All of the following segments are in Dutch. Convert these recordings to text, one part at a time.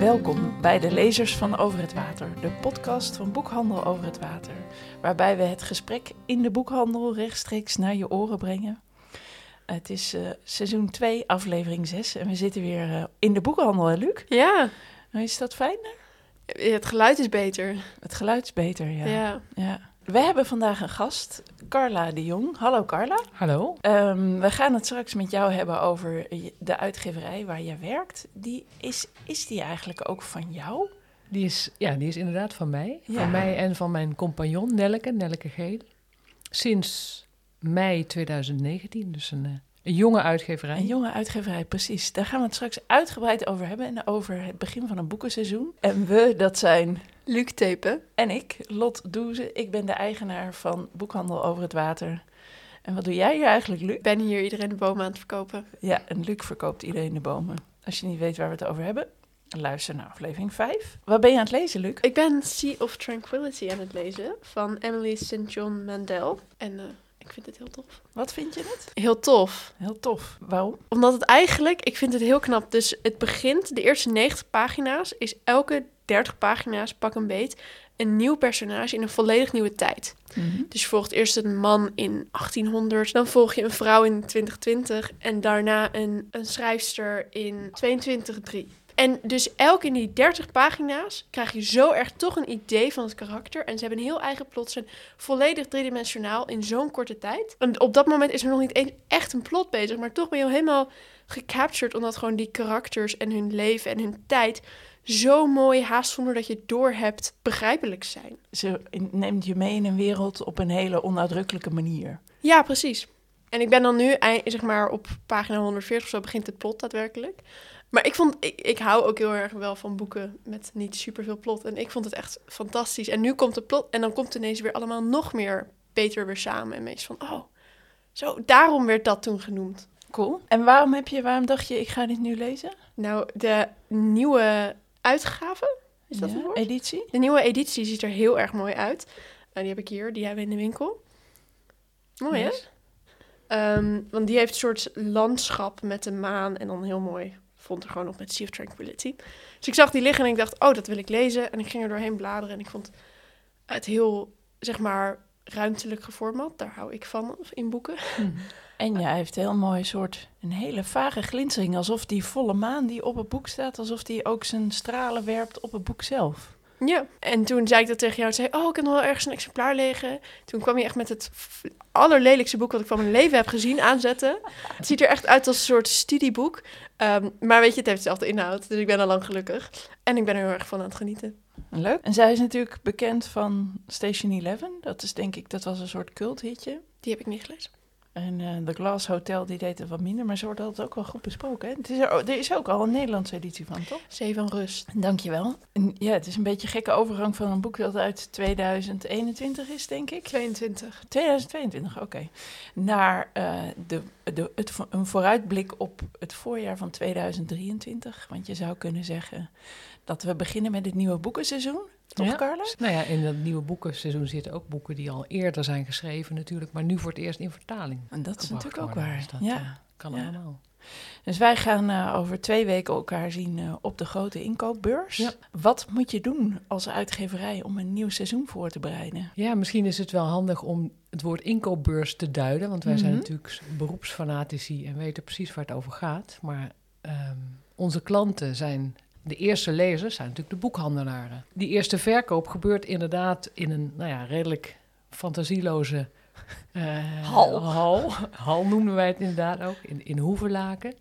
Welkom bij de Lezers van Over het Water, de podcast van Boekhandel Over het Water, waarbij we het gesprek in de boekhandel rechtstreeks naar je oren brengen. Het is uh, seizoen 2, aflevering 6 en we zitten weer uh, in de boekhandel, hè Luc? Ja. Is dat fijn? Het geluid is beter. Het geluid is beter, ja. Ja. ja. We hebben vandaag een gast, Carla de Jong. Hallo Carla. Hallo. Um, we gaan het straks met jou hebben over de uitgeverij waar je werkt. Die is, is die eigenlijk ook van jou? Die is, ja, die is inderdaad van mij. Ja. Van mij en van mijn compagnon Nelleke, Nelleke Geel. Sinds mei 2019, dus een, een jonge uitgeverij. Een jonge uitgeverij, precies. Daar gaan we het straks uitgebreid over hebben. En over het begin van een boekenseizoen. En we, dat zijn... Luc Tepen. En ik, Lot Doeze. Ik ben de eigenaar van Boekhandel Over het Water. En wat doe jij hier eigenlijk, Luc? Ik ben hier iedereen de bomen aan het verkopen. Ja, en Luc verkoopt iedereen de bomen. Als je niet weet waar we het over hebben, luister naar aflevering 5. Wat ben je aan het lezen, Luc? Ik ben Sea of Tranquility aan het lezen van Emily St. John Mandel. En uh, ik vind het heel tof. Wat vind je het? Heel tof. Heel tof. Waarom? Omdat het eigenlijk, ik vind het heel knap. Dus het begint, de eerste 90 pagina's is elke 30 pagina's, pak een beet, een nieuw personage in een volledig nieuwe tijd. Mhm. Dus je volgt eerst een man in 1800, dan volg je een vrouw in 2020 en daarna een, een schrijfster in 2203. En dus elk in die 30 pagina's krijg je zo erg toch een idee van het karakter. En ze hebben een heel eigen plot. Ze zijn volledig driedimensionaal in zo'n korte tijd. En op dat moment is er nog niet eens echt een plot bezig. Maar toch ben je al helemaal gecaptured. Omdat gewoon die karakters en hun leven en hun tijd zo mooi, haast zonder dat je het doorhebt, begrijpelijk zijn. Ze neemt je mee in een wereld op een hele onuitdrukkelijke manier. Ja, precies. En ik ben dan nu, zeg maar, op pagina 140 of zo begint het plot daadwerkelijk. Maar ik vond, ik, ik hou ook heel erg wel van boeken met niet superveel plot. En ik vond het echt fantastisch. En nu komt de plot en dan komt het ineens weer allemaal nog meer beter weer samen. En meest van, oh, zo, daarom werd dat toen genoemd. Cool. En waarom heb je, waarom dacht je, ik ga dit nu lezen? Nou, de nieuwe uitgave, is dat ja, een woord? Editie? De nieuwe editie ziet er heel erg mooi uit. En die heb ik hier, die hebben we in de winkel. Mooi, Yes. hè? Um, want die heeft een soort landschap met de maan en dan heel mooi. Vond er gewoon nog met Sea of Tranquility. Dus ik zag die liggen en ik dacht, oh, dat wil ik lezen. En ik ging er doorheen bladeren en ik vond het heel, zeg maar, ruimtelijk geformat. Daar hou ik van in boeken. Mm. En ja, heeft een heel mooi soort, een hele vage glinstering. Alsof die volle maan die op het boek staat, alsof die ook zijn stralen werpt op het boek zelf. Ja, en toen zei ik dat tegen jou. en zei, oh, ik heb nog wel ergens een exemplaar liggen. Toen kwam je echt met het allerlelijkste boek wat ik van mijn leven heb gezien aanzetten. Het ziet er echt uit als een soort studieboek. Um, maar weet je, het heeft dezelfde inhoud. Dus ik ben al lang gelukkig. En ik ben er heel erg van aan het genieten. Leuk. En zij is natuurlijk bekend van Station 11. Dat is denk ik, dat was een soort culthitje. Die heb ik niet gelezen. En uh, The Glass Hotel, die deed het wat minder, maar ze wordt altijd ook wel goed besproken. Hè? Het is er, er, is ook al een Nederlandse editie van, toch? Zee van Rust. Dankjewel. En ja, het is een beetje een gekke overgang van een boek dat uit 2021 is, denk ik. 22. 2022, oké. Okay. Naar uh, de, de, het, een vooruitblik op het voorjaar van 2023. Want je zou kunnen zeggen dat we beginnen met het nieuwe boekenseizoen. Toch, ja. Carla? Nou ja, in dat nieuwe boekenseizoen zitten ook boeken die al eerder zijn geschreven natuurlijk, maar nu voor het eerst in vertaling. En dat is natuurlijk ook waar. Dus dat ja. uh, kan Ja. allemaal. Dus wij gaan uh, over twee weken elkaar zien uh, op de grote inkoopbeurs. Ja. Wat moet je doen als uitgeverij om een nieuw seizoen voor te bereiden? Ja, misschien is het wel handig om het woord inkoopbeurs te duiden, want wij zijn Mhm. natuurlijk beroepsfanatici en weten precies waar het over gaat. Maar ehm, onze klanten zijn de eerste lezers zijn natuurlijk de boekhandelaren. Die eerste verkoop gebeurt inderdaad in een nou ja, redelijk fantasieloze uh, Hal. hal. Hal noemen wij het inderdaad ook, in, in Hoevelaken.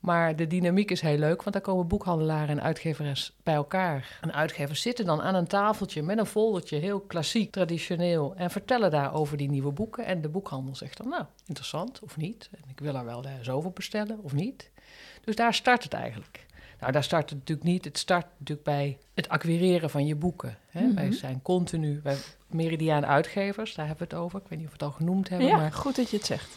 Maar de dynamiek is heel leuk, want daar komen boekhandelaren en uitgevers bij elkaar. En uitgevers zitten dan aan een tafeltje met een foldertje, heel klassiek, traditioneel, en vertellen daar over die nieuwe boeken. En de boekhandel zegt dan, nou, interessant of niet. En ik wil er wel zoveel bestellen of niet. Dus daar start het eigenlijk. Nou, daar start het natuurlijk niet. Het start natuurlijk bij het acquireren van je boeken. Hè? Mhm. Wij zijn continu, wij Meridiaan Uitgevers, daar hebben we het over. Ik weet niet of we het al genoemd hebben, Ja, maar goed dat je het zegt.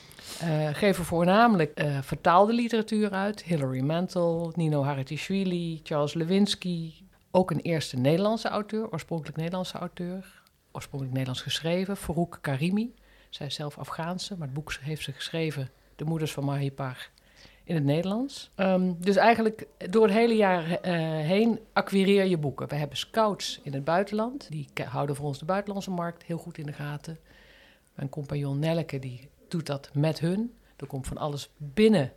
uh, geven voornamelijk uh, vertaalde literatuur uit. Hilary Mantel, Nino Haratischvili, Charles Lewinsky. Ook een eerste Nederlandse auteur, oorspronkelijk Nederlandse auteur. Oorspronkelijk Nederlands geschreven, Farouk Karimi. Zij is zelf Afghaanse, maar het boek heeft ze geschreven, De Moeders van Mahipar, in het Nederlands. Ehm, dus eigenlijk door het hele jaar eh, heen acquireer je boeken. We hebben scouts in het buitenland. Die houden voor ons de buitenlandse markt heel goed in de gaten. Mijn compagnon Nelleke die doet dat met hun. Er komt van alles binnen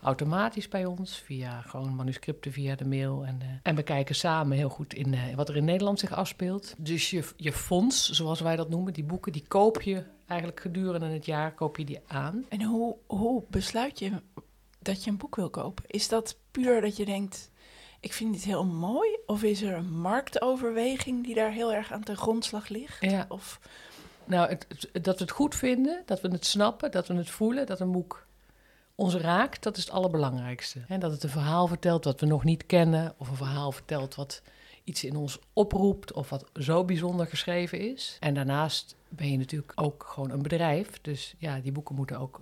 automatisch bij ons. Via gewoon manuscripten, via de mail. En, eh, en we kijken samen heel goed in eh, wat er in Nederland zich afspeelt. Dus je, je fonds, zoals wij dat noemen, die boeken, die koop je eigenlijk gedurende het jaar koop je die aan. En hoe, hoe besluit je dat je een boek wil kopen? Is dat puur dat je denkt, ik vind dit heel mooi? Of is er een marktoverweging die daar heel erg aan ten grondslag ligt? Ja. Of, Nou, het, het- dat we het goed vinden, dat we het snappen, dat we het voelen, dat een boek ons raakt, dat is het allerbelangrijkste. En dat het een verhaal vertelt wat we nog niet kennen, of een verhaal vertelt wat iets in ons oproept, of wat zo bijzonder geschreven is. En daarnaast ben je natuurlijk ook gewoon een bedrijf, dus ja, die boeken moeten ook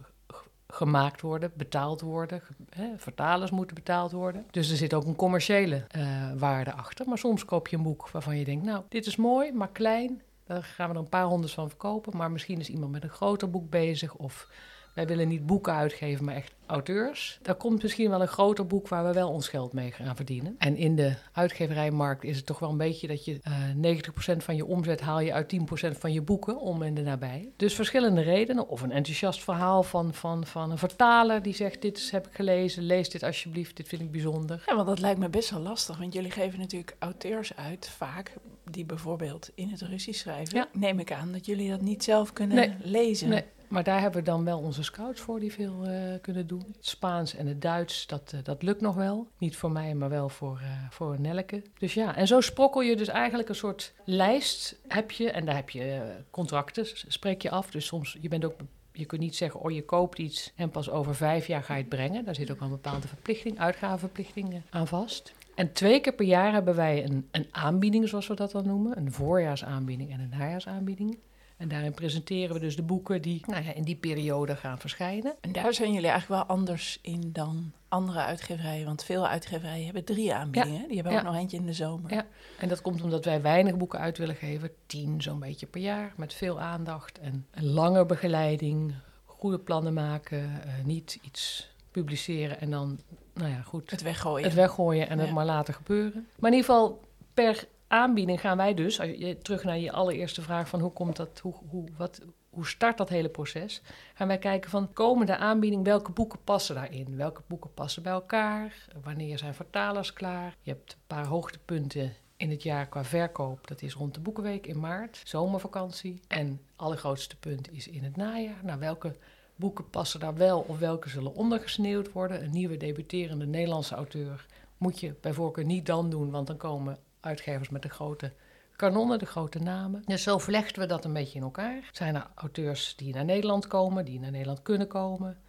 gemaakt worden, betaald worden, hè, vertalers moeten betaald worden. Dus er zit ook een commerciële eh, waarde achter. Maar soms koop je een boek waarvan je denkt, nou, dit is mooi, maar klein. Daar gaan we er een paar honderd van verkopen. Maar misschien is iemand met een groter boek bezig. Of wij willen niet boeken uitgeven, maar echt auteurs. Daar komt misschien wel een groter boek waar we wel ons geld mee gaan verdienen. En in de uitgeverijmarkt is het toch wel een beetje dat je eh 90% van je omzet haal je uit 10% van je boeken om en de nabij. Dus verschillende redenen. Of een enthousiast verhaal van, van, van een vertaler die zegt: Dit is, heb ik gelezen, lees dit alsjeblieft, dit vind ik bijzonder. ja, want dat lijkt me best wel lastig. Want jullie geven natuurlijk auteurs uit, vaak, die bijvoorbeeld in het Russisch schrijven. Ja. Neem ik aan dat jullie dat niet zelf kunnen Nee. lezen. Nee, maar daar hebben we dan wel onze scouts voor die veel eh, kunnen doen. Het Spaans en het Duits, dat, eh, dat lukt nog wel. Niet voor mij, maar wel voor, eh voor Nelleke. Dus ja, en zo sprokkel je dus eigenlijk een soort lijst heb je. En daar heb je contracten, spreek je af. Dus soms, je bent ook... Je kunt niet zeggen, oh je koopt iets en pas over vijf jaar ga je het brengen. Daar zit ook een bepaalde verplichting, uitgavenverplichting aan vast. En twee keer per jaar hebben wij een, een aanbieding, zoals we dat dan noemen. Een voorjaarsaanbieding en een najaarsaanbieding. En daarin presenteren we dus de boeken die nou ja, in die periode gaan verschijnen. En daar zijn jullie eigenlijk wel anders in dan andere uitgeverijen. Want veel uitgeverijen hebben drie aanbiedingen. Die hebben ook nog eentje in de zomer. Ja. En dat komt omdat wij weinig boeken uit willen geven. Tien zo'n beetje per jaar. Met veel aandacht en een lange begeleiding. Goede plannen maken. eh, niet iets publiceren en dan, nou ja, goed. Het weggooien. het weggooien en het maar laten gebeuren. Maar in ieder geval, per aanbieding gaan wij dus, als je, terug naar je allereerste vraag van hoe komt dat, hoe, hoe, wat, hoe start dat hele proces, gaan wij kijken van komende aanbieding, welke boeken passen daarin? Welke boeken passen bij elkaar? Wanneer zijn vertalers klaar? Je hebt een paar hoogtepunten in het jaar qua verkoop. Dat is rond de Boekenweek in maart, zomervakantie. En allergrootste punt is in het najaar. Nou, welke boeken passen daar wel of welke zullen ondergesneeuwd worden? Een nieuwe debuterende Nederlandse auteur moet je bij voorkeur niet dan doen, want dan komen uitgevers met de grote kanonnen, de grote namen. Dus zo vlechten we dat een beetje in elkaar. Zijn er auteurs die naar Nederland komen, die naar Nederland kunnen komen?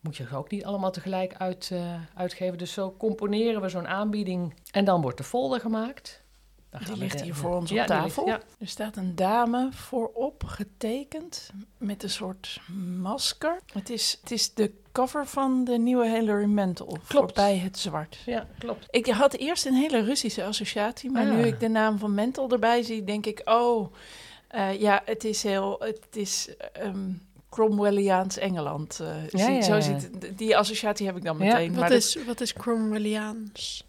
Moet je ze ook niet allemaal tegelijk uit, eh, uitgeven. Dus zo componeren we zo'n aanbieding en dan wordt de folder gemaakt. Dan Die ligt hier voor ons Ja, op ligt- tafel. ja. Er staat een dame voorop getekend met een soort masker. Het is, het is de cover van de nieuwe Hilary Mantel. Voorbij het zwart. ja, klopt. Ik had eerst een hele Russische associatie, maar Ah. nu ik de naam van Mental erbij zie, denk ik, oh, eh, ja, het is heel, het is ehm Cromwelliaans Engeland. eh, Ja, zie- ja, Zo ja. ziet het- die associatie heb ik dan Ja. meteen. Wat maar dat- is, wat is Cromwelliaans?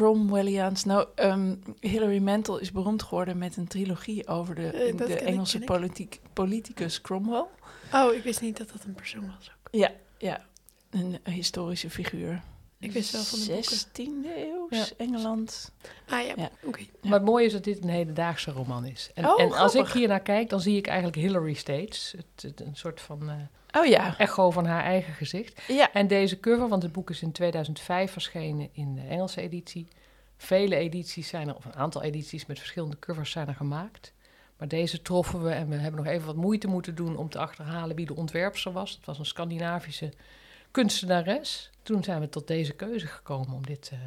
Cromwelliaans. Nou, ehm, Hilary Mantel is beroemd geworden met een trilogie over de, Eh, de Engelse ik. politiek, politicus Cromwell. Oh, ik wist niet dat dat een persoon was. ook. Ja, ja, een historische figuur. Ik wist wel van de boeken. 16e eeuw, Ja. Engeland. Ah ja, Ja. oké. Ja. Maar het mooie is dat dit een hedendaagse roman is. En, Oh, en als ik hier naar kijk, dan zie ik eigenlijk Hillary steeds. Het, het- een soort van eh, Oh ja, echo van haar eigen gezicht. ja. En deze cover, want het boek is in 2005 verschenen in de Engelse editie. Vele edities zijn er, of een aantal edities met verschillende covers zijn er gemaakt. Maar deze troffen we en we hebben nog even wat moeite moeten doen om te achterhalen wie de ontwerpster was. Het was een Scandinavische kunstenares. Toen zijn we tot deze keuze gekomen om dit... eh,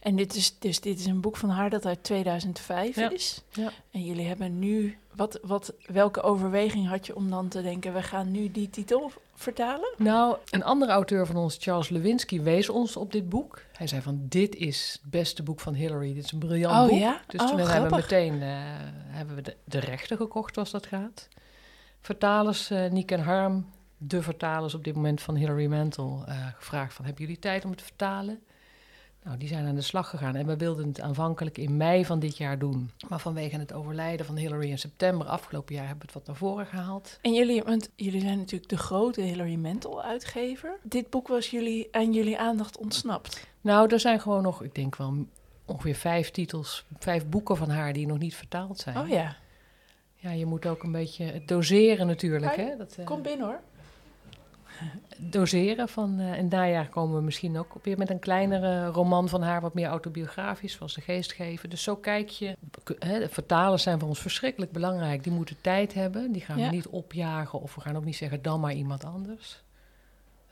En dit is, dus dit is een boek van haar dat uit 2005 Ja, is. ja. En jullie hebben nu... Wat, wat, welke overweging had je om dan te denken... we gaan nu die titel vertalen? Nou, een andere auteur van ons, Charles Lewinsky, wees ons op dit boek. Hij zei van, dit is het beste boek van Hillary. Dit is een briljant Oh boek. ja? Dus Oh, toen hebben we meteen eh, hebben we de, de rechten gekocht, zoals dat gaat. Vertalers, eh Niek en Harm, de vertalers op dit moment van Hilary Mantel eh, gevraagd van... hebben jullie tijd om het te vertalen? Nou, die zijn aan de slag gegaan en we wilden het aanvankelijk in mei van dit jaar doen. Maar vanwege het overlijden van Hillary in september afgelopen jaar hebben we het wat naar voren gehaald. En jullie, want jullie zijn natuurlijk de grote Hilary Mantel uitgever. Dit boek was jullie aan jullie aandacht ontsnapt. Nou, er zijn gewoon nog, ik denk wel ongeveer vijf titels, vijf boeken van haar die nog niet vertaald zijn. Oh ja, Ja, je moet ook een beetje het doseren natuurlijk. Hi. Hè? Dat, eh, kom binnen hoor. Doseren van. in het najaar komen we misschien ook weer met een kleinere roman van haar, wat meer autobiografisch, zoals de geestgever. Dus zo kijk je. Hè, de vertalers zijn voor ons verschrikkelijk belangrijk. Die moeten tijd hebben. Die gaan Ja. we niet opjagen of we gaan ook niet zeggen dan maar iemand anders.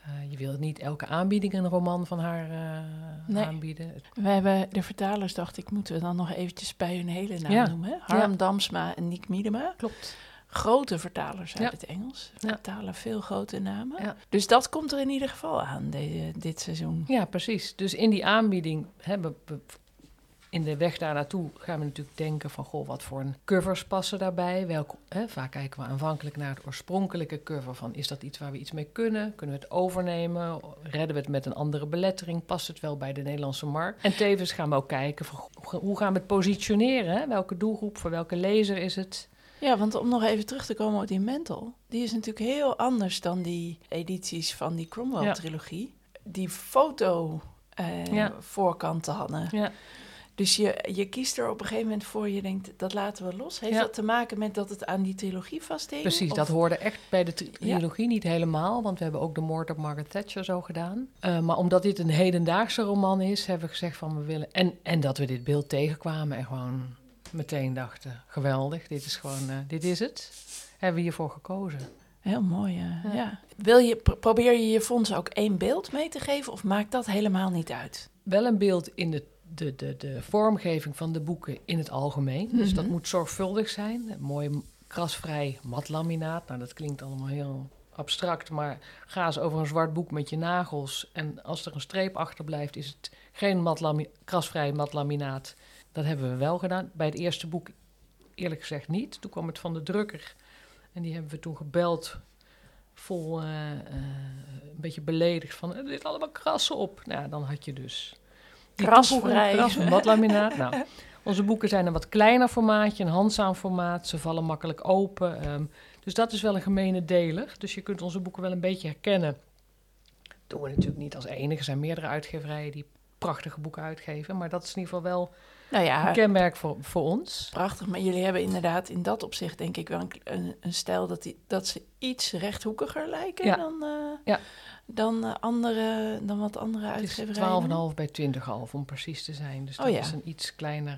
Eh, je wilt niet elke aanbieding een roman van haar eh, Nee. aanbieden. We hebben de vertalers, dacht ik, moeten we dan nog eventjes bij hun hele naam Ja. noemen. Harm Ja. Damsma en Nick Miedema. Klopt. Grote vertalers uit Ja. het Engels. Ja. Vertalen veel grote namen. Ja. Dus dat komt er in ieder geval aan de- dit seizoen. Ja, precies. Dus in die aanbieding hebben we in de weg daar naartoe gaan we natuurlijk denken van goh, wat voor een covers passen daarbij? Welk, hè, vaak kijken we aanvankelijk naar het oorspronkelijke cover van is dat iets waar we iets mee kunnen? Kunnen we het overnemen? Redden we het met een andere belettering? Past het wel bij de Nederlandse markt? En tevens gaan we ook kijken van hoe gaan we het positioneren? Hè? Welke doelgroep, voor welke lezer is het? Ja, want om nog even terug te komen op die Mental, die is natuurlijk heel anders dan die edities van die Cromwell-trilogie. Die foto eh, Ja. hadden. Ja. Dus je, je kiest er op een gegeven moment voor, je denkt, dat laten we los. Heeft Ja. dat te maken met dat het aan die trilogie vasthing? Precies, Of- dat hoorde echt bij de Ja. trilogie niet helemaal, want we hebben ook de moord op Margaret Thatcher zo gedaan. Eh, maar omdat dit een hedendaagse roman is, hebben we gezegd van we willen... En, en dat we dit beeld tegenkwamen en gewoon meteen dachten, geweldig, dit is gewoon, eh, dit is het. Hebben we hiervoor gekozen. Heel mooi, ja. Ja. Wil je, pro- probeer je je fonds ook één beeld mee te geven of maakt dat helemaal niet uit? Wel een beeld in de, de, de, de vormgeving van de boeken in het algemeen. Dus dat Mhm. moet zorgvuldig zijn. Mooi krasvrij matlaminaat. Nou, dat klinkt allemaal heel abstract, maar ga eens over een zwart boek met je nagels. En als er een streep achterblijft, is het geen krasvrij matlaminaat. Dat hebben we wel gedaan. Bij het eerste boek eerlijk gezegd niet. Toen kwam het van de drukker. En die hebben we toen gebeld, vol eh, eh, een beetje beledigd van... er zit allemaal krassen op. Nou, dan had je dus... Krasvrij. Kras en matlaminaat. nou, onze boeken zijn een wat kleiner formaatje, een handzaam formaat. Ze vallen makkelijk open. ehm, dus dat is wel een gemene deler. Dus je kunt onze boeken wel een beetje herkennen. Dat doen we natuurlijk niet als enige. Er zijn meerdere uitgeverijen die prachtige boeken uitgeven. Maar dat is in ieder geval wel Nou een ja, kenmerk voor, voor ons. prachtig. Maar jullie hebben inderdaad in dat opzicht denk ik wel een, een, een stijl dat, die, dat ze iets rechthoekiger lijken Ja. dan, Ja. dan, eh, andere, dan wat andere Het is uitgeverijen. 12,5 bij 20,5 om precies te zijn. Dus Oh dat ja. is een iets kleiner...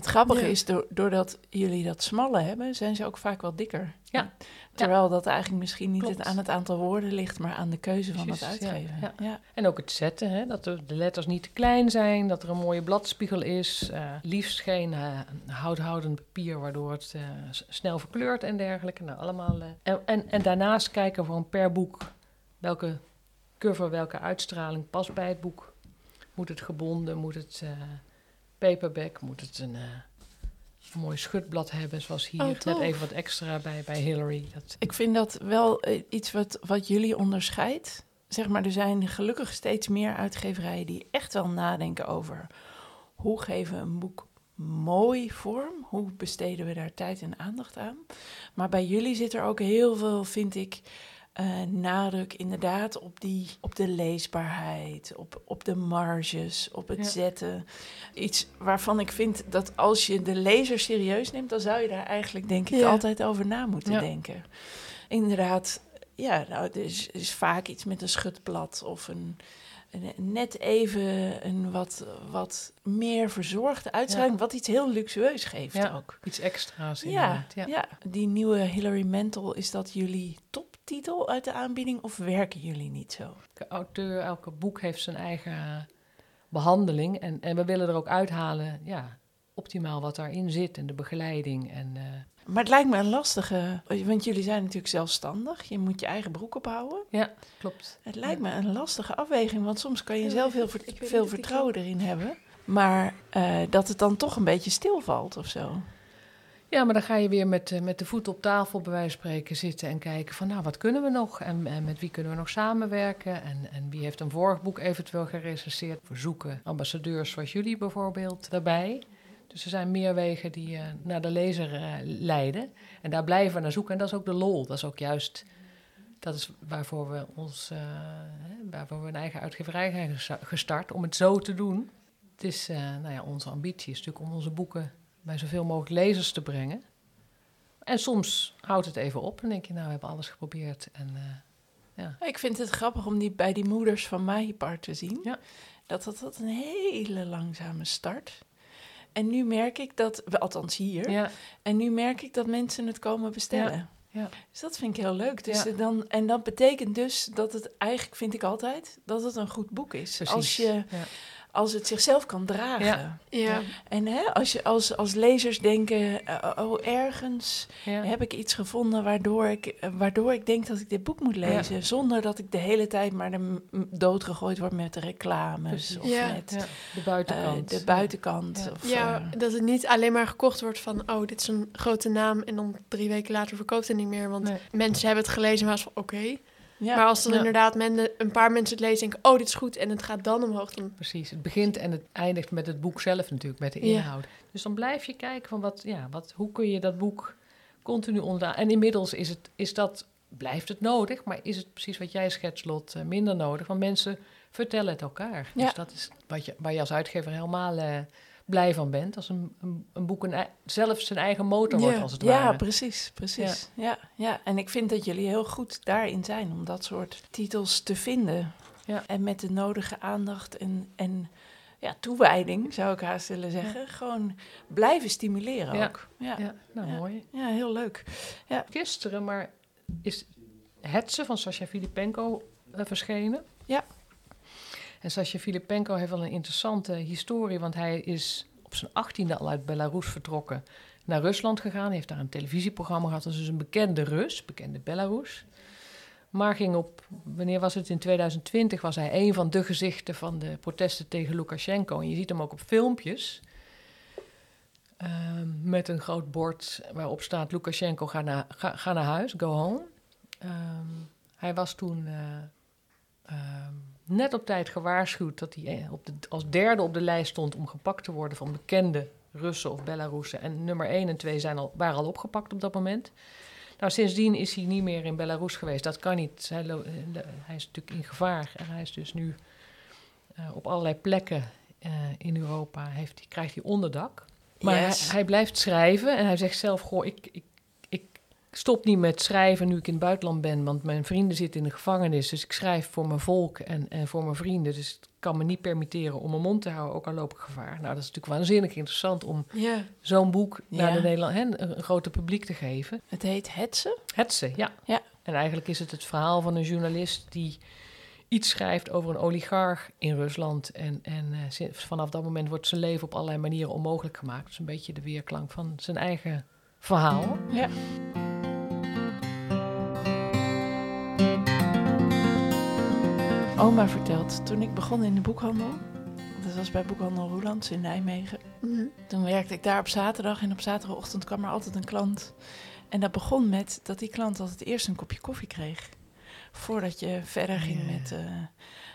Het grappige Ja. is, door, doordat jullie dat smalle hebben, zijn ze ook vaak wel dikker. Ja. Terwijl dat eigenlijk misschien niet het aan het aantal woorden ligt, maar aan de keuze van het Precies, ja, uitgeven. ja. Ja. En ook het zetten, hè? dat de letters niet te klein zijn, dat er een mooie bladspiegel is. eh, liefst geen eh, houthoudend papier, waardoor het eh, snel verkleurt en dergelijke. Nou, allemaal, en, en, en daarnaast kijken we gewoon per boek welke cover, welke uitstraling past bij het boek. Moet het gebonden, moet het paperback, moet het een, eh, een mooi schutblad hebben, zoals hier. Oh, Net even wat extra bij, bij Hillary. Dat, Ik vind dat wel eh, iets wat, wat jullie onderscheidt. Zeg maar, er zijn gelukkig steeds meer uitgeverijen die echt wel nadenken over hoe geven we een boek mooi vorm? Hoe besteden we daar tijd en aandacht aan? Maar bij jullie zit er ook heel veel, vind ik, eh, nadruk inderdaad op, die, op de leesbaarheid, op, op de marges, op het Ja. zetten. Iets waarvan ik vind dat als je de lezer serieus neemt, dan zou je daar eigenlijk denk ik Ja. altijd over na moeten Ja. denken. Inderdaad, ja, nou, er is, is vaak iets met een schutblad of een, een net even een wat, wat meer verzorgde uitstraling, wat iets heel luxueus geeft Ja. ook. iets extra's Ja, inderdaad. ja. Ja. die nieuwe Hillary Mantel, is dat jullie toptitel uit de aanbieding of werken jullie niet zo? Elke auteur, elke boek heeft zijn eigen behandeling. En, en we willen er ook uithalen, ja, optimaal wat daarin zit en de begeleiding. En, eh, Maar het lijkt me een lastige, want jullie zijn natuurlijk zelfstandig. Je moet je eigen broek ophouden. ja, klopt. Het lijkt me een lastige afweging, want soms kan je Ja, zelf heel ver- veel vertrouwen erin hebben. Maar eh, dat het dan toch een beetje stilvalt of zo. Ja, maar dan ga je weer met, eh, met de voet op tafel, bij wijze van spreken, zitten en kijken van, nou, wat kunnen we nog? En, met wie kunnen we nog samenwerken? En, en wie heeft een vorig boek eventueel gerecenseerd? We zoeken ambassadeurs zoals jullie bijvoorbeeld daarbij. Dus er zijn meer wegen die eh, naar de lezer eh, leiden. En daar blijven we naar zoeken. En dat is ook de lol. Dat is ook juist, dat is waarvoor we ons, waarvoor we een eigen uitgeverij zijn gesta- gestart, om het zo te doen. Het is, nou ja, onze ambitie is natuurlijk om onze boeken bij zoveel mogelijk lezers te brengen. En soms houdt het even op en denk je, nou, we hebben alles geprobeerd. En eh, ja, Ik vind het grappig om die bij die moeders van Mahipar te zien. Ja. Dat dat, dat een hele langzame start. En nu merk ik dat, althans hier, ja, en nu merk ik dat mensen het komen bestellen. Ja. Dus dat vind ik heel leuk. Dus Ja. eh, dan, en dat betekent dus dat het eigenlijk, vind ik altijd, dat het een goed boek is. precies. Als, je, ja. Als het zichzelf kan dragen. Ja. Ja. En hè, als, je, als, als lezers denken, eh, oh, ergens Ja. heb ik iets gevonden waardoor ik, eh, waardoor ik denk dat ik dit boek moet lezen. Zonder dat ik de hele tijd maar de doodgegooid word met de reclames. Precies. Of Ja. met Ja, de eh, buitenkant. de buitenkant. Ja. Of, Ja, eh, dat het niet alleen maar gekocht wordt van, oh, dit is een grote naam en dan drie weken later verkoopt het niet meer. Want Nee. mensen hebben het gelezen en was van, oké. Ja. Maar als dan Ja. inderdaad men, een paar mensen het lezen en denken, oh, dit is goed en het gaat dan omhoog, dan... Precies, het begint en het eindigt met het boek zelf natuurlijk, met de Ja. inhoud. Dus dan blijf je kijken van wat, ja, wat, hoe kun je dat boek continu onderaan... En inmiddels is, het, is dat, blijft het nodig, maar is het precies wat jij schetst, Lot, eh, minder nodig. Want mensen vertellen het elkaar. Dus dat is wat je, waar je als uitgever helemaal eh, blij van bent. Als een, een, een boek een, zelf zijn eigen motor wordt, ja, als het ja, ware. precies, precies. Ja. Ja, en ik vind dat jullie heel goed daarin zijn om dat soort titels te vinden. Ja. En met de nodige aandacht en, en ja, toewijding, zou ik haast willen zeggen. Gewoon blijven stimuleren Ja. ook. Ja. Ja. Ja, nou Ja. mooi. heel leuk. Gisteren, maar is Hetze van Sascha Filipenko eh, verschenen. Ja. En Sascha Filipenko heeft wel een interessante historie, want hij is op zijn achttiende al uit Belarus vertrokken naar Rusland gegaan. Heeft daar een televisieprogramma gehad, dat is dus een bekende Rus, bekende Belarus. Maar ging op, wanneer was het? In 2020 was hij een van de gezichten van de protesten tegen Lukashenko. En je ziet hem ook op filmpjes. ehm, met een groot bord waarop staat: Lukashenko, ga naar, ga naar huis, go home. Ehm, hij was toen eh, ehm, net op tijd gewaarschuwd dat hij eh, op de, als derde op de lijst stond om gepakt te worden van bekende Russen of Belarussen. En nummer 1 en 2 zijn al, waren al opgepakt op dat moment. Nou, sindsdien is hij niet meer in Belarus geweest. Dat kan niet. Hij, eh, hij is natuurlijk in gevaar. En hij is dus nu eh, op allerlei plekken in Europa. Heeft, krijgt hij onderdak. Maar Yes. hij, hij blijft schrijven en hij zegt zelf: Goh, ik, ik, ik stop niet met schrijven nu ik in het buitenland ben, want mijn vrienden zitten in de gevangenis. Dus ik schrijf voor mijn volk en, en voor mijn vrienden. Dus ik kan me niet permitteren om mijn mond te houden, ook al loop ik gevaar. Nou, dat is natuurlijk waanzinnig interessant om Ja. zo'n boek naar de Nederland, hè, een, groter publiek te geven. Het heet Hetze. Hetze, ja. Ja. En eigenlijk is het het verhaal van een journalist die iets schrijft over een oligarch in Rusland. En, en eh, vanaf dat moment wordt zijn leven op allerlei manieren onmogelijk gemaakt. Dus een beetje de weerklank van zijn eigen verhaal. Ja. Oma vertelt, toen ik begon in de boekhandel, dat was bij boekhandel Roelands in Nijmegen, Mhm. toen werkte ik daar op zaterdag en op zaterdagochtend kwam er altijd een klant. En dat begon met dat die klant altijd eerst een kopje koffie kreeg, voordat je verder ging met... eh,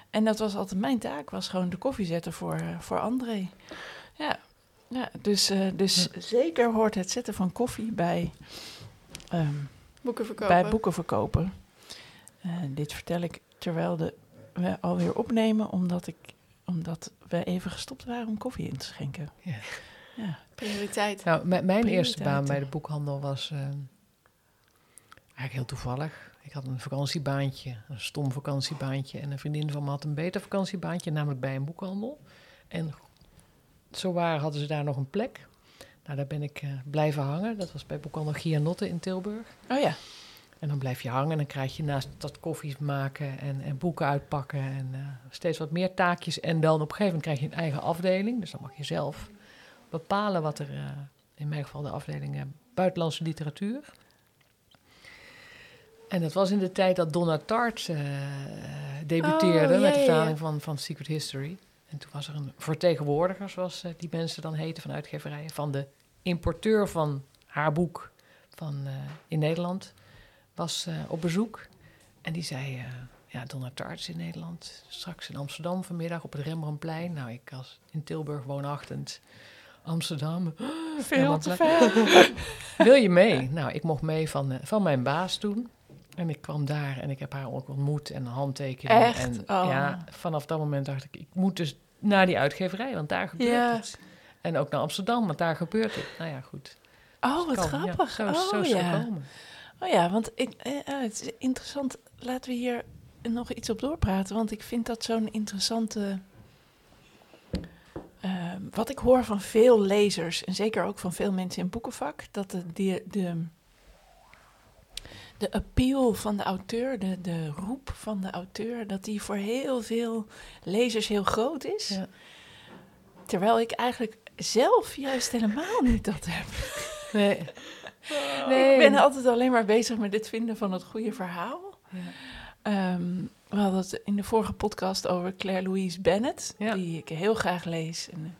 en dat was altijd mijn taak, was gewoon de koffie zetten voor, eh, voor André. Ja, ja dus, eh, dus zeker hoort het zetten van koffie bij... ehm, Boeken verkopen. bij boeken verkopen. Dit vertel ik terwijl de, we alweer opnemen, omdat, ik, omdat we even gestopt waren om koffie in te schenken. Ja. Ja. Prioriteit. Nou, mijn eerste baan bij de boekhandel was eh, eigenlijk heel toevallig. Ik had een vakantiebaantje, een stom vakantiebaantje. En een vriendin van me had een beter vakantiebaantje, namelijk bij een boekhandel. En zo waar hadden ze daar nog een plek. Nou, daar ben ik eh, blijven hangen. Dat was bij boekhandel Gianotte in Tilburg. Oh ja, En dan blijf je hangen en dan krijg je naast dat koffies maken en, en boeken uitpakken en eh, steeds wat meer taakjes. En dan op een gegeven moment krijg je een eigen afdeling. Dus dan mag je zelf bepalen wat er, eh, in mijn geval de afdeling eh, buitenlandse literatuur. En dat was in de tijd dat Donna Tartt eh, debuteerde Oh, met de vertaling van, van Secret History. En toen was er een vertegenwoordiger, zoals die mensen dan heten van uitgeverijen, van de importeur van haar boek van, in Nederland was eh, op bezoek. En die zei, eh, ja, is in Nederland. Straks in Amsterdam vanmiddag op het Rembrandtplein. Nou, ik als in Tilburg woonachtend Amsterdam. Veel te ver. Wil je mee? Nou, ik mocht mee van, eh, van mijn baas toen. En ik kwam daar en ik heb haar ook ontmoet en handtekening. Echt? En Oh. ja, vanaf dat moment dacht ik, ik moet dus naar die uitgeverij, want daar gebeurt Ja. het. En ook naar Amsterdam, want daar gebeurt het. Nou ja, goed. Oh, wat Kan, ja, grappig. zo, oh, zo ja. gekomen. Oh ja, want ik, eh, eh, het is interessant. Laten we hier nog iets op doorpraten. Want ik vind dat zo'n interessante. eh, wat ik hoor van veel lezers, en zeker ook van veel mensen in het boekenvak, dat de, de, de, de appeal van de auteur, de, de roep van de auteur, dat die voor heel veel lezers heel groot is. Ja. Terwijl ik eigenlijk zelf juist helemaal niet dat heb. Nee. Ik ben altijd alleen maar bezig met het vinden van het goede verhaal. Ja. Ehm, we hadden het in de vorige podcast over Claire Louise Bennett, Ja. die ik heel graag lees. En, eh,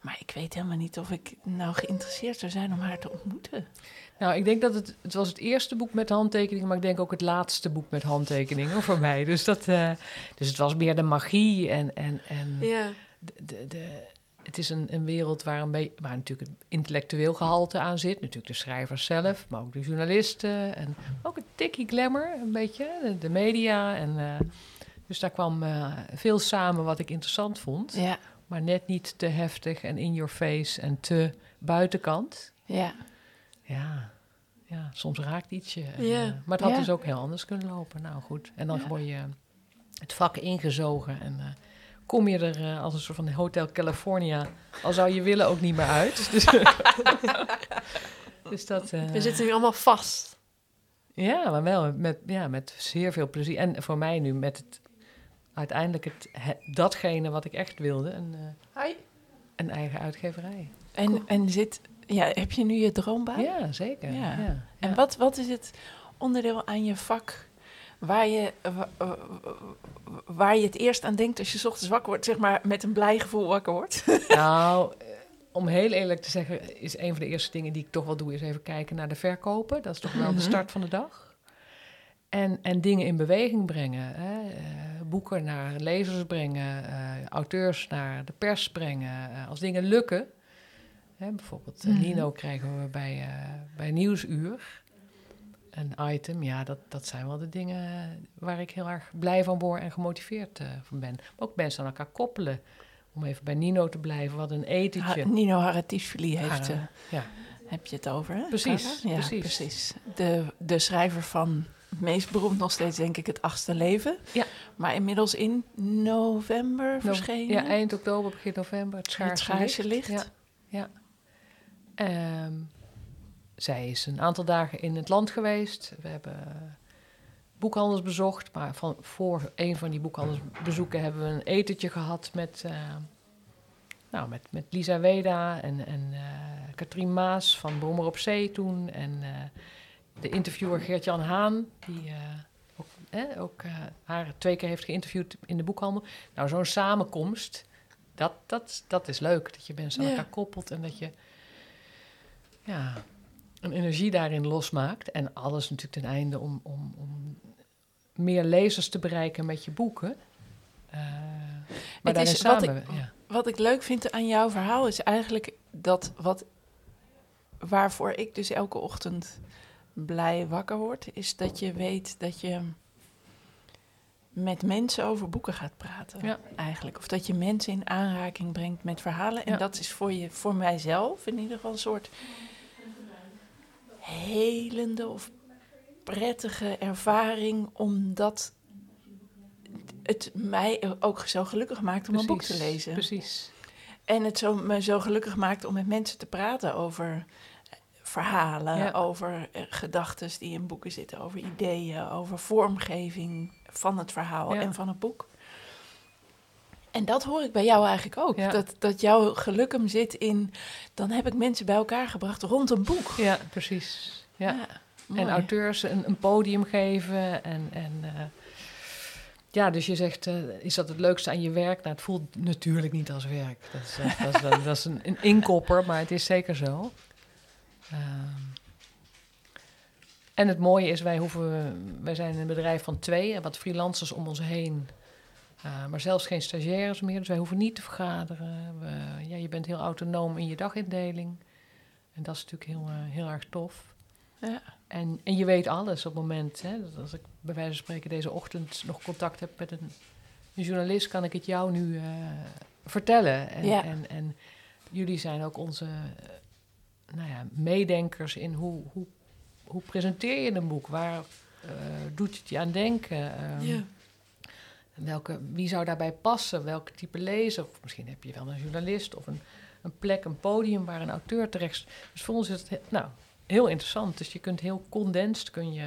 maar ik weet helemaal niet of ik nou geïnteresseerd zou zijn om haar te ontmoeten. Nou, ik denk dat het, het was het eerste boek met handtekeningen, maar ik denk ook het laatste boek met handtekeningen voor mij. Dus, dat, eh, dus het was meer de magie en, en, en Ja. de, de, de- het is een, een wereld waar, een beetje, waar natuurlijk het intellectueel gehalte aan zit. Natuurlijk de schrijvers zelf, maar ook de journalisten. En ook een tikkie glamour, een beetje, de, de media. En, eh, dus daar kwam eh, veel samen wat ik interessant vond. Ja, Maar net niet te heftig en in your face en te buitenkant. ja. Ja, ja soms raakt ietsje. En, Ja. eh, maar het had Ja. dus ook heel anders kunnen lopen. Nou goed, en dan word je het vak ingezogen en... kom je er eh, als een soort van Hotel California, al zou je willen, ook niet meer uit. Dus, dus dat... eh, We zitten nu allemaal vast. Ja, maar wel met, ja, met zeer veel plezier. En voor mij nu met het, uiteindelijk het, he- datgene wat ik echt wilde, een, eh, Hi. een eigen uitgeverij. En, en zit, ja, heb je nu je droombaan? Ja, zeker. Ja. Ja. En ja. wat, wat is het onderdeel aan je vak waar je, wa- wa- waar je het eerst aan denkt als je 's ochtends wakker wordt, zeg maar met een blij gevoel wakker wordt? Nou, eh, om heel eerlijk te zeggen, is een van de eerste dingen die ik toch wel doe, is even kijken naar de verkopen. Dat is toch wel de Mhm. start van de dag. En, en dingen in beweging brengen. Hè? eh, boeken naar lezers brengen, eh, auteurs naar de pers brengen. Eh, als dingen lukken. Hè, bijvoorbeeld eh, Mhm. Nino krijgen we bij, eh, bij Nieuwsuur. Een item, ja, dat, dat zijn wel de dingen waar ik heel erg blij van word en gemotiveerd eh, van ben. Maar ook mensen aan elkaar koppelen. Om even bij Nino te blijven, wat een etentje. Ha- Nino Haratischvili heeft, eh, ja. heb je het over, hè? Precies? Ja, precies. precies. De, de schrijver van het meest beroemd nog steeds, denk ik, Het Achtste Leven. Ja. Maar inmiddels in november verschenen. Ja, eind oktober, begin november. Het Schaarse, Het Schaarse licht. Licht. Ja, ja. Ehm, zij is een aantal dagen in het land geweest. We hebben eh, boekhandels bezocht. Maar van, voor een van die boekhandelsbezoeken hebben we een etentje gehad met, eh, nou, met, met Lisa Weda en, en eh, Katrien Maas van Brommer op Zee toen. En de interviewer Geert-Jan Haan, die ook, eh, ook haar twee keer heeft geïnterviewd in de boekhandel. Nou, zo'n samenkomst, dat, dat, dat is leuk. Dat je mensen aan elkaar koppelt en dat je ja, een energie daarin losmaakt. En alles natuurlijk ten einde om, om, om meer lezers te bereiken met je boeken. Eh, maar Het is wat samen, ja. Wat ik leuk vind aan jouw verhaal is eigenlijk dat wat waarvoor ik dus elke ochtend blij wakker word, is dat je weet dat je met mensen over boeken gaat praten. Ja. Eigenlijk. Of dat je mensen in aanraking brengt met verhalen. En Ja. dat is voor, je, voor mijzelf in ieder geval een soort helende of prettige ervaring, omdat het mij ook zo gelukkig maakt om een boek te lezen. Precies. En het zo, me zo gelukkig maakt om met mensen te praten over verhalen, Ja. over eh, gedachten die in boeken zitten, over ideeën, over vormgeving van het verhaal Ja. en van het boek. En dat hoor ik bij jou eigenlijk ook. Ja. Dat, dat jouw geluk hem zit in, dan heb ik mensen bij elkaar gebracht rond een boek. Ja, precies. Ja. en auteurs een, een podium geven. En, en eh, ja, dus je zegt, eh, is dat het leukste aan je werk? Nou, het voelt natuurlijk niet als werk. Dat is, dat is, dat is een, een inkopper, maar het is zeker zo. Ehm, en het mooie is, wij, hoeven, wij zijn een bedrijf van twee en wat freelancers om ons heen. Uh, maar zelfs geen stagiaires meer, dus wij hoeven niet te vergaderen. We, ja, je bent heel autonoom in je dagindeling. En dat is natuurlijk heel, uh, heel erg tof. Ja. En, en je weet alles op het moment. Hè, dat als ik bij wijze van spreken deze ochtend nog contact heb met een, een journalist, kan ik het jou nu uh, vertellen. En, Ja. en, en jullie zijn ook onze nou ja, meedenkers in hoe, hoe, hoe presenteer je een boek? Waar doet het je aan denken? Um, Ja. Welke, wie zou daarbij passen? Welke type lezer? Of misschien heb je wel een journalist of een, een plek, een podium waar een auteur terecht... Dus voor ons is het he- nou, heel interessant. Dus je kunt heel condensed kun je,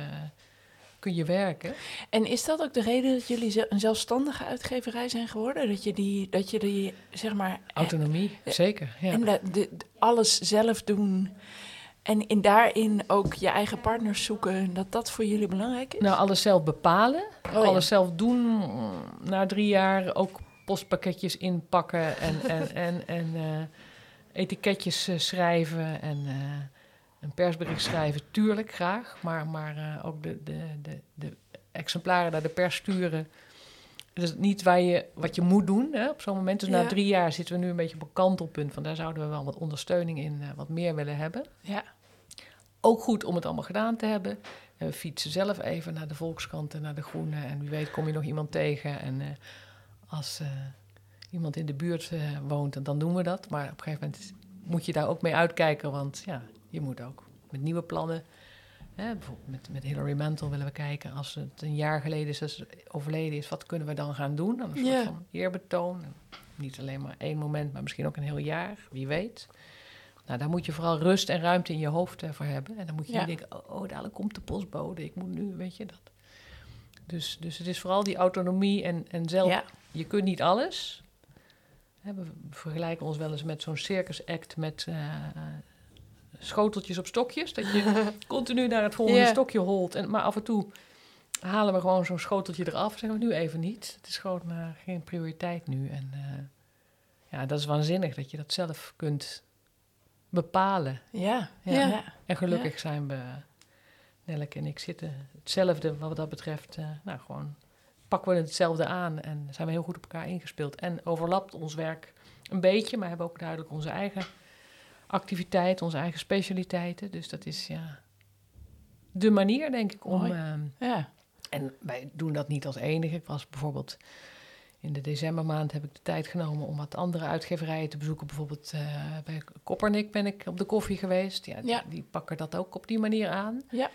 kun je werken. En is dat ook de reden dat jullie een zelfstandige uitgeverij zijn geworden? Dat je die, dat je die zeg maar... Autonomie, eh, zeker. Ja. En de- alles zelf doen. En in daarin ook je eigen partners zoeken. Dat dat voor jullie belangrijk is? Nou, alles zelf bepalen, Oh, ja. alles zelf doen. Na drie jaar ook postpakketjes inpakken en, en, en, en eh, etiketjes eh, schrijven en eh, een persbericht schrijven. Tuurlijk, graag. Maar, maar ook de, de, de, de exemplaren naar de pers sturen. Is niet waar je, wat je moet doen hè, op zo'n moment. Dus na drie jaar zitten we nu een beetje op een kantelpunt. Van daar zouden we wel wat ondersteuning in, eh, wat meer willen hebben. Ja. Ook goed om het allemaal gedaan te hebben. En we fietsen zelf even naar de Volkskrant en naar de Groene. En wie weet kom je nog iemand tegen. En eh, als eh, iemand in de buurt eh, woont, dan doen we dat. Maar op een gegeven moment moet je daar ook mee uitkijken. Want ja, je moet ook met nieuwe plannen. Hè, bijvoorbeeld met, met Hilary Mantel willen we kijken. Als het een jaar geleden is, als ze overleden is, wat kunnen we dan gaan doen? Dan een soort van eerbetoon. En niet alleen maar één moment, maar misschien ook een heel jaar. Wie weet. Nou, daar moet je vooral rust en ruimte in je hoofd eh, voor hebben. En dan moet je Ja. niet denken, oh, oh, dadelijk komt de postbode. Ik moet nu, weet je dat. Dus, dus het is vooral die autonomie en, en zelf. Ja. Je kunt niet alles. We vergelijken ons wel eens met zo'n circus act met eh, schoteltjes op stokjes. Dat je continu naar het volgende stokje holt. En, maar af en toe halen we gewoon zo'n schoteltje eraf. Zeggen we nu even niet. Het is gewoon eh, geen prioriteit nu. En eh, ja, dat is waanzinnig dat je dat zelf kunt bepalen. Ja. Ja. En gelukkig zijn we, Nelleke en ik zitten hetzelfde wat dat betreft. eh, nou, gewoon pakken we hetzelfde aan en zijn we heel goed op elkaar ingespeeld. En overlapt ons werk een beetje, maar hebben ook duidelijk onze eigen activiteit, onze eigen specialiteiten. Dus dat is ja de manier, denk ik, om. Ehm, ja. en wij doen dat niet als enige. Ik was bijvoorbeeld in de decembermaand heb ik de tijd genomen om wat andere uitgeverijen te bezoeken. Bijvoorbeeld eh, bij Koppernik ben ik op de koffie geweest. Ja, Ja. Die, die pakken dat ook op die manier aan. Ja.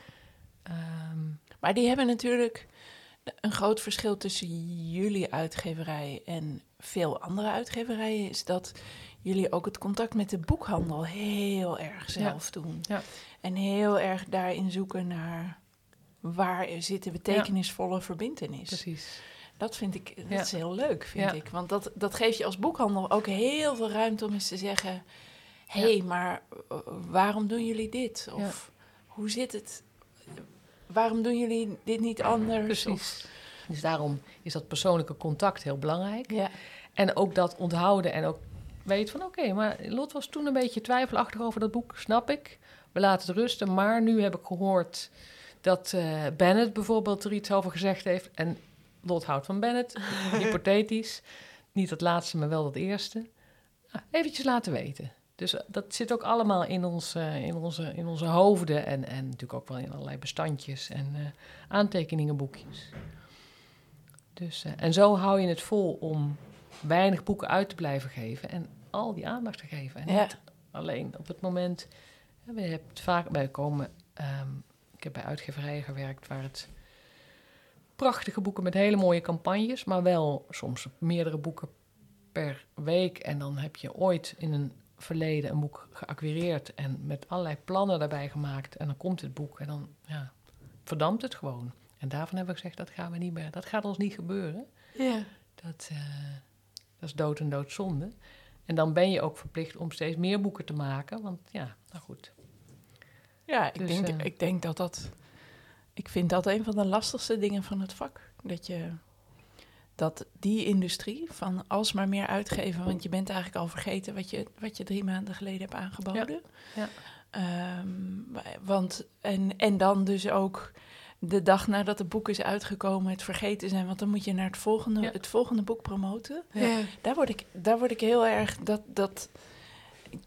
Ehm, Maar die hebben natuurlijk een groot verschil tussen jullie uitgeverij en veel andere uitgeverijen. Is dat jullie ook het contact met de boekhandel heel erg zelf doen. Ja. En heel erg daarin zoeken naar waar er zit de betekenisvolle verbindenis. precies. Dat vind ik dat is heel leuk, vind ik. Want dat, dat geeft je als boekhandel ook heel veel ruimte om eens te zeggen... hé, hey, maar uh, waarom doen jullie dit? Of hoe zit het? Waarom doen jullie dit niet anders? Precies. Of- Dus daarom is dat persoonlijke contact heel belangrijk. ja. En ook dat onthouden en ook weet van oké, maar Lot was toen een beetje twijfelachtig over dat boek, snap ik. We laten het rusten, maar nu heb ik gehoord dat eh, Bennett bijvoorbeeld er iets over gezegd heeft. En Lot houdt van Bennett, hypothetisch. Niet dat laatste, maar wel dat eerste. Nou, eventjes laten weten. Dus eh, dat zit ook allemaal in, ons, eh, in, onze, in onze hoofden en, en natuurlijk ook wel in allerlei bestandjes en aantekeningenboekjes. Dus, en zo hou je het vol om weinig boeken uit te blijven geven en al die aandacht te geven. En Ja. niet alleen op het moment. We hebben het vaak bij komen. ehm, ik heb bij uitgeverijen gewerkt waar het prachtige boeken met hele mooie campagnes, maar wel soms meerdere boeken per week. En dan heb je ooit in een verleden een boek geacquireerd en met allerlei plannen daarbij gemaakt. En dan komt het boek en dan ja, verdampt het gewoon. En daarvan hebben we gezegd, dat gaan we niet meer, dat gaat ons niet gebeuren. Ja. Dat, eh, dat is dood en doodzonde. En dan ben je ook verplicht om steeds meer boeken te maken. Want ja, nou goed. Ja, ik, Dus, denk, eh, ik denk dat dat... Ik vind dat een van de lastigste dingen van het vak. Dat je... Dat die industrie van alsmaar meer uitgeven... want je bent eigenlijk al vergeten wat je, wat je drie maanden geleden hebt aangeboden. Ja. Ehm, want, en, en dan dus ook de dag nadat het boek is uitgekomen het vergeten zijn. Want dan moet je naar het volgende, Ja. het volgende boek promoten. Ja. Daar word ik, daar word ik heel erg. Dat, dat, ik,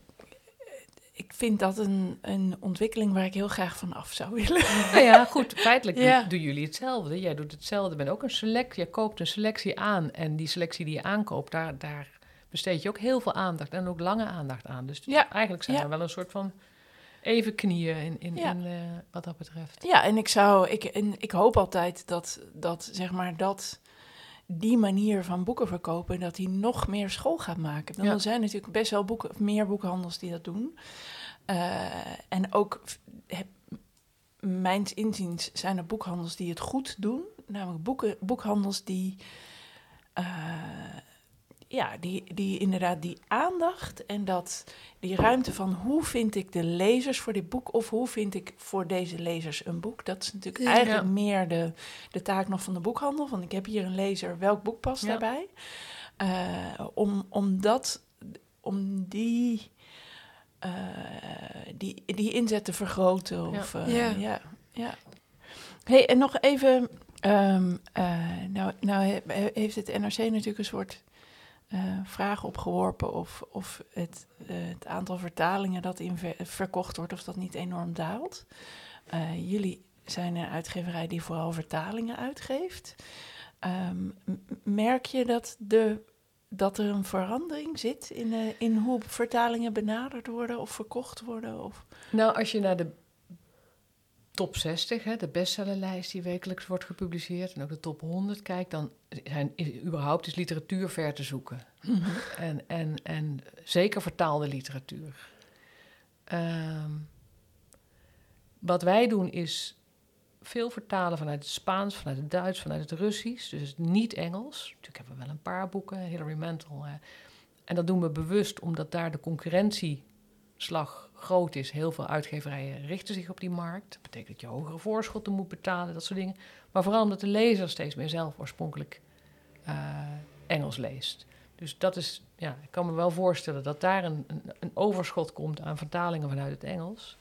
ik vind dat een, een ontwikkeling waar ik heel graag van af zou willen. Nou ja, goed, feitelijk doen- Ja. doen jullie hetzelfde. Jij doet hetzelfde. Je bent ook een selectie. Je koopt een selectie aan. En die selectie die je aankoopt, daar, daar besteed je ook heel veel aandacht. En ook lange aandacht aan. Dus Ja. eigenlijk zijn Ja. we wel een soort van even knieën in, in, Ja. in, eh, wat dat betreft. Ja, en ik zou, ik, en ik hoop altijd dat, dat zeg maar dat die manier van boeken verkopen, dat die nog meer school gaat maken. Ja. er zijn natuurlijk best wel boeken, meer boekhandels die dat doen. Eh, en ook, heb, mijns inziens, zijn er boekhandels die het goed doen. Namelijk boeken, boekhandels die, eh, ja, die, die inderdaad die aandacht en dat die ruimte van hoe vind ik de lezers voor dit boek of hoe vind ik voor deze lezers een boek. Dat is natuurlijk Ja. eigenlijk meer de, de taak nog van de boekhandel. Van ik heb hier een lezer, welk boek past Ja. daarbij? Eh, om, om, dat, om die, eh, die, die inzet te vergroten. Of, eh, Ja. ja. ja, Hey, en nog even, ehm, eh, nou, nou he- he- heeft het NRC natuurlijk een soort eh, vraag opgeworpen of, of het, eh, het aantal vertalingen dat in ver- verkocht wordt, of dat niet enorm daalt. Eh, jullie zijn een uitgeverij die vooral vertalingen uitgeeft. Ehm, merk je dat, de, dat er een verandering zit in, in hoe vertalingen benaderd worden of verkocht worden? Of... Nou, als je naar de top 60, hè, de bestsellerlijst die wekelijks wordt gepubliceerd, en ook de top 100 kijkt, dan zijn, is, überhaupt is literatuur ver te zoeken. En, en, en zeker vertaalde literatuur. Ehm, wat wij doen is veel vertalen vanuit het Spaans, vanuit het Duits, vanuit het Russisch. Dus niet Engels. Natuurlijk hebben we wel een paar boeken, Hilary Mantel. hè. En dat doen we bewust omdat daar de concurrentieslag groot is. Heel veel uitgeverijen richten zich op die markt. Dat betekent dat je hogere voorschotten moet betalen, dat soort dingen. Maar vooral omdat de lezer steeds meer zelf oorspronkelijk eh, Engels leest. Dus dat is, ja, ik kan me wel voorstellen dat daar een, een, een overschot komt aan vertalingen vanuit het Engels.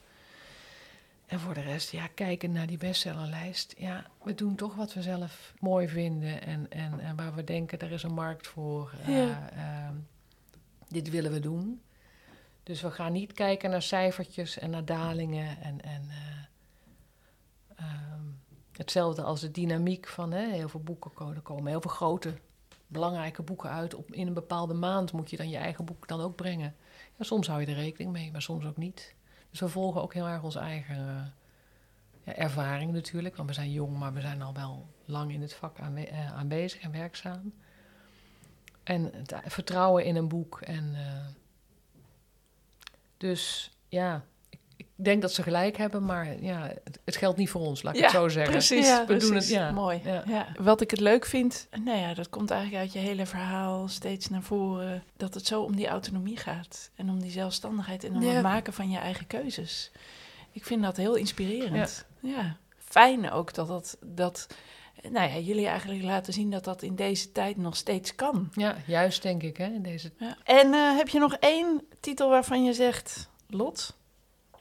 En voor de rest, ja, kijken naar die bestsellerlijst. Ja, we doen toch wat we zelf mooi vinden en, en, en waar we denken, er is een markt voor. eh, Ja. ehm, dit willen we doen. Dus we gaan niet kijken naar cijfertjes en naar dalingen. En, en eh, ehm, hetzelfde als de dynamiek van hè, heel veel boeken komen. Heel veel grote, belangrijke boeken uit. Op, in een bepaalde maand moet je dan je eigen boek dan ook brengen. Ja, soms hou je er rekening mee, maar soms ook niet. Dus we volgen ook heel erg onze eigen eh, ja, ervaring natuurlijk. Want we zijn jong, maar we zijn al wel lang in het vak eh, aanwezig en werkzaam. En het vertrouwen in een boek. En, dus ja, ik, ik denk dat ze gelijk hebben, maar ja, het, het geldt niet voor ons, laat ik het zo zeggen. Precies, Ja, we precies. doen het, ja. Mooi. Ja. Ja. Wat ik het leuk vind, nou ja, dat komt eigenlijk uit je hele verhaal steeds naar voren, dat het zo om die autonomie gaat en om die zelfstandigheid en om Ja. het maken van je eigen keuzes. Ik vind dat heel inspirerend. Ja. Fijn ook dat dat, dat, nou ja, jullie eigenlijk laten zien dat dat in deze tijd nog steeds kan. Ja, juist denk ik, hè, in deze Ja. En eh, heb je nog één titel waarvan je zegt, Lot,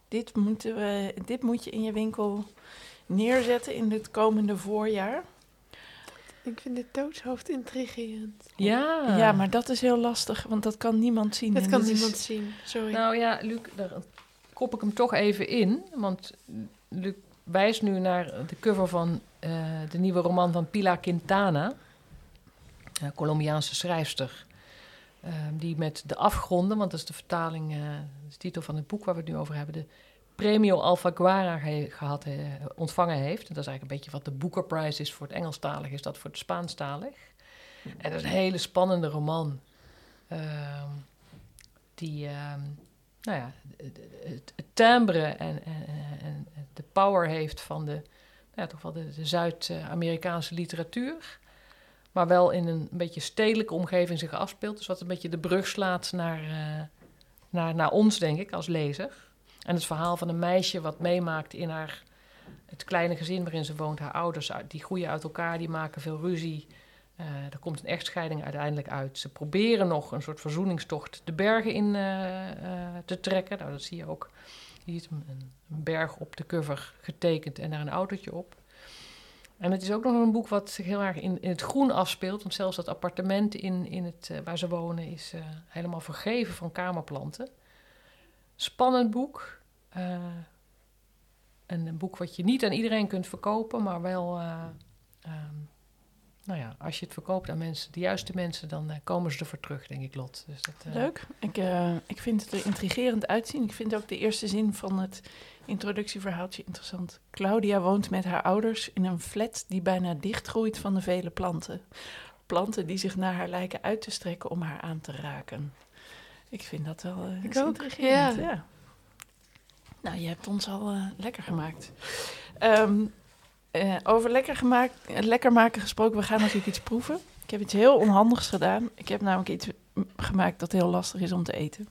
dit, moeten we, dit moet je in je winkel neerzetten in het komende voorjaar? Ik vind dit doodshoofd intrigerend. Ja. Ja, maar dat is heel lastig, want dat kan niemand zien. Dat kan niemand zien. Sorry. Nou ja, Luc, daar kop ik hem toch even in. Want Luc wijst nu naar de cover van eh, de nieuwe roman van Pilar Quintana. Een Colombiaanse schrijfster. eh, die met de afgronden, want dat is de vertaling, eh, de titel van het boek waar we het nu over hebben, de Premio Alfaguara ge- gehad, eh, ontvangen heeft. En dat is eigenlijk een beetje wat de Booker Prize is voor het Engelstalig, is dat voor het Spaanstalig. En dat is een hele spannende roman. Ehm, die, ehm, nou ja, het, timbre en, en, en de power heeft van de, ja, toch wel de, Zuid-Amerikaanse literatuur. Maar wel in een, beetje stedelijke omgeving zich afspeelt. Dus wat een beetje de brug slaat naar, eh, naar, naar ons, denk ik, als lezer. En het verhaal van een meisje wat meemaakt in haar, het kleine gezin waarin ze woont. Haar ouders, die groeien uit elkaar, die maken veel ruzie. Eh, er komt een echtscheiding uiteindelijk uit. Ze proberen nog een soort verzoeningstocht de bergen in eh, eh, te trekken. Nou, dat zie je ook Je ziet een, een berg op de cover getekend en daar een autootje op. En het is ook nog een boek wat zich heel erg in, in het groen afspeelt. Want zelfs dat appartement in, in het, waar ze wonen is helemaal vergeven van kamerplanten. Spannend boek. Een, boek wat je niet aan iedereen kunt verkopen, maar wel... eh, ehm, nou ja, als je het verkoopt aan mensen, de juiste mensen, dan eh, komen ze ervoor terug, denk ik, Lot. Dus dat, eh, Leuk. Ik, eh, ik vind het er intrigerend uitzien. Ik vind ook de eerste zin van het introductieverhaaltje interessant. Claudia woont met haar ouders in een flat die bijna dichtgroeit van de vele planten. Planten die zich naar haar lijken uit te strekken om haar aan te raken. Ik vind dat wel eh, Ik ook, intrigerend, ja. Nou, je hebt ons al lekker gemaakt. Ehm, eh, over lekker, gemaakt, eh, lekker maken gesproken, we gaan natuurlijk iets proeven. Ik heb iets heel onhandigs gedaan. Ik heb namelijk iets gemaakt dat heel lastig is om te eten.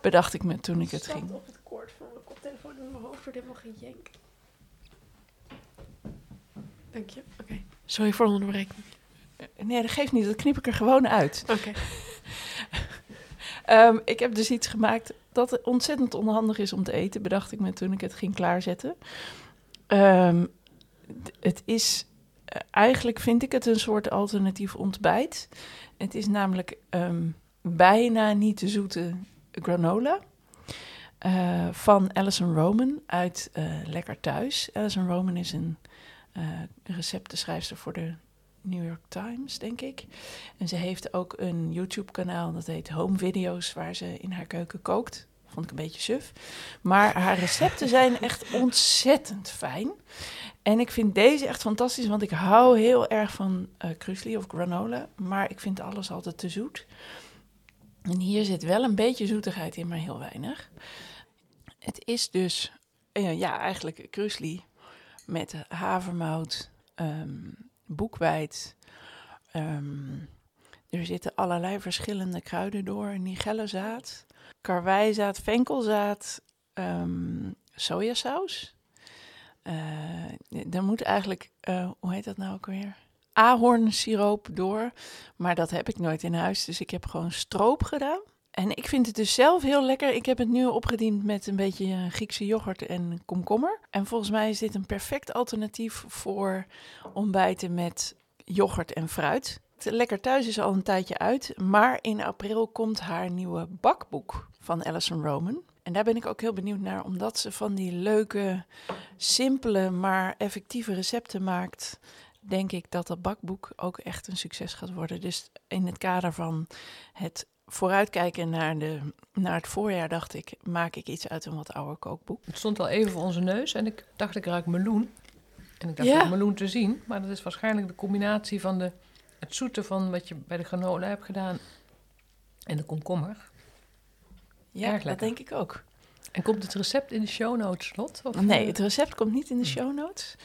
Bedacht ik me toen ik het ging. op het koord van mijn koptelefoon in mijn hoofd wordt helemaal gejank. Dank je. Oké. Sorry voor de onderbreking. Nee, dat geeft niet. Dat knip ik er gewoon uit. Oké. Ehm, ik heb dus iets gemaakt dat ontzettend onhandig is om te eten, bedacht ik me toen ik het ging klaarzetten. D- het is, eh, eigenlijk vind ik het een soort alternatief ontbijt. Het is namelijk ehm, bijna niet te zoete granola. eh, van Alison Roman uit eh, Lekker Thuis. Alison Roman is een eh receptenschrijfster voor de New York Times, denk ik. En ze heeft ook een YouTube-kanaal dat heet Home Video's, waar ze in haar keuken kookt. Vond ik een beetje suf. Maar haar recepten zijn echt ontzettend fijn. En ik vind deze echt fantastisch, want ik hou heel erg van krusli of granola. Maar ik vind alles altijd te zoet. En hier zit wel een beetje zoetigheid in, maar heel weinig. Het is dus, eh, ja, eigenlijk krusli met havermout, ehm, boekweit. ehm, er zitten allerlei verschillende kruiden door. Nigellenzaad, karwijzaad, venkelzaad, ehm, sojasaus. Eh er moet eigenlijk, eh, hoe heet dat nou ook weer? Ahornsiroop door. Maar dat heb ik nooit in huis, dus ik heb gewoon stroop gedaan. En ik vind het dus zelf heel lekker. Ik heb het nu opgediend met een beetje eh, Griekse yoghurt en komkommer. En volgens mij is dit een perfect alternatief voor ontbijten met yoghurt en fruit. Lekker thuis is al een tijdje uit, maar in april komt haar nieuwe bakboek van Alison Roman. En daar ben ik ook heel benieuwd naar, omdat ze van die leuke, simpele, maar effectieve recepten maakt. Denk ik dat dat bakboek ook echt een succes gaat worden. Dus in het kader van het vooruitkijken naar, de, naar het voorjaar, dacht ik, maak ik iets uit een wat ouder kookboek. Het stond al even voor onze neus en ik dacht ik ruik meloen. En ik dacht Ja. meloen te zien, maar dat is waarschijnlijk de combinatie van de, het zoete van wat je bij de granola hebt gedaan en de komkommer. Ja, dat denk ik ook. En komt het recept in de show notes, Lot? Of, Nee, eh, het recept komt niet in de Hmm. show notes.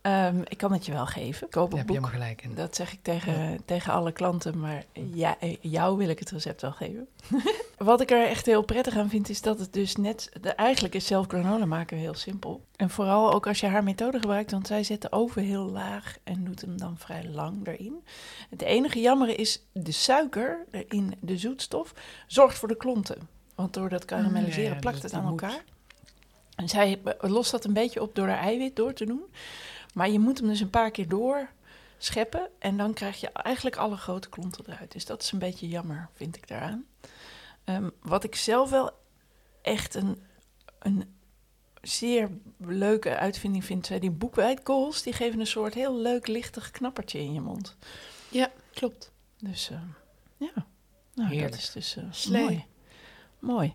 Ehm, ik kan het je wel geven. Koop heb je boek. helemaal gelijk in. Dat zeg ik tegen, tegen alle klanten, maar ja, eh, jou wil ik het recept wel geven. Wat ik er echt heel prettig aan vind, is dat het dus net... De, eigenlijk is zelf granola maken heel simpel. En vooral ook als je haar methode gebruikt, want zij zet de oven heel laag en doet hem dan vrij lang erin. Het enige jammere is de suiker in de zoetstof zorgt voor de klonten. Want door dat karamelliseren Ja, plakt het aan moet. elkaar. En zij lost dat een beetje op door er eiwit door te doen. Maar je moet hem dus een paar keer door scheppen. En dan krijg je eigenlijk alle grote klonten eruit. Dus dat is een beetje jammer, vind ik daaraan. Ehm, wat ik zelf wel echt een, een zeer leuke uitvinding vind... zijn die boekwijdkorrels. Die geven een soort heel leuk lichtig knappertje in je mond. Ja, klopt. Dus eh, ja, nou, Heerlijk. dat is dus eh, mooi. Mooi.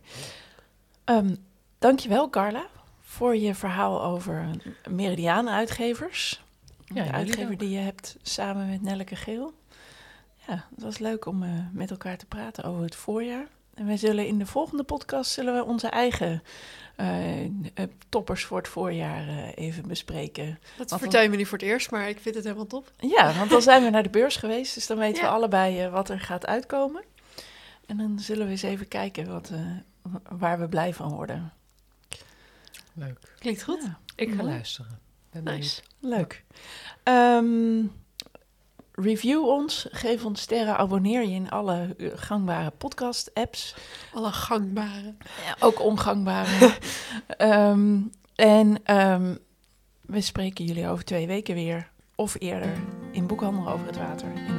Ehm dankjewel, Carla, voor je verhaal over Meridiaan Uitgevers. Ja, de uitgever die je hebt samen met Nelleke Geel. Ja, het was leuk om eh, met elkaar te praten over het voorjaar. En wij zullen in de volgende podcast zullen we onze eigen eh, eh, toppers voor het voorjaar eh, even bespreken. Dat vertel je me niet voor het eerst, maar ik vind het helemaal top. Ja, want dan zijn we naar de beurs geweest, dus dan weten Ja. we allebei wat er gaat uitkomen. En dan zullen we eens even kijken wat, eh, waar we blij van worden. Leuk. Klinkt goed. Ja, Ik ga Mooi. luisteren. Ben Nice. leuk. Ehm, review ons, geef ons sterren, abonneer je in alle eh, gangbare podcast-apps. Alle gangbare. Ja, ook ongangbare. Ehm, en ehm, we spreken jullie over twee weken weer, of eerder, in Boekhandel over het Water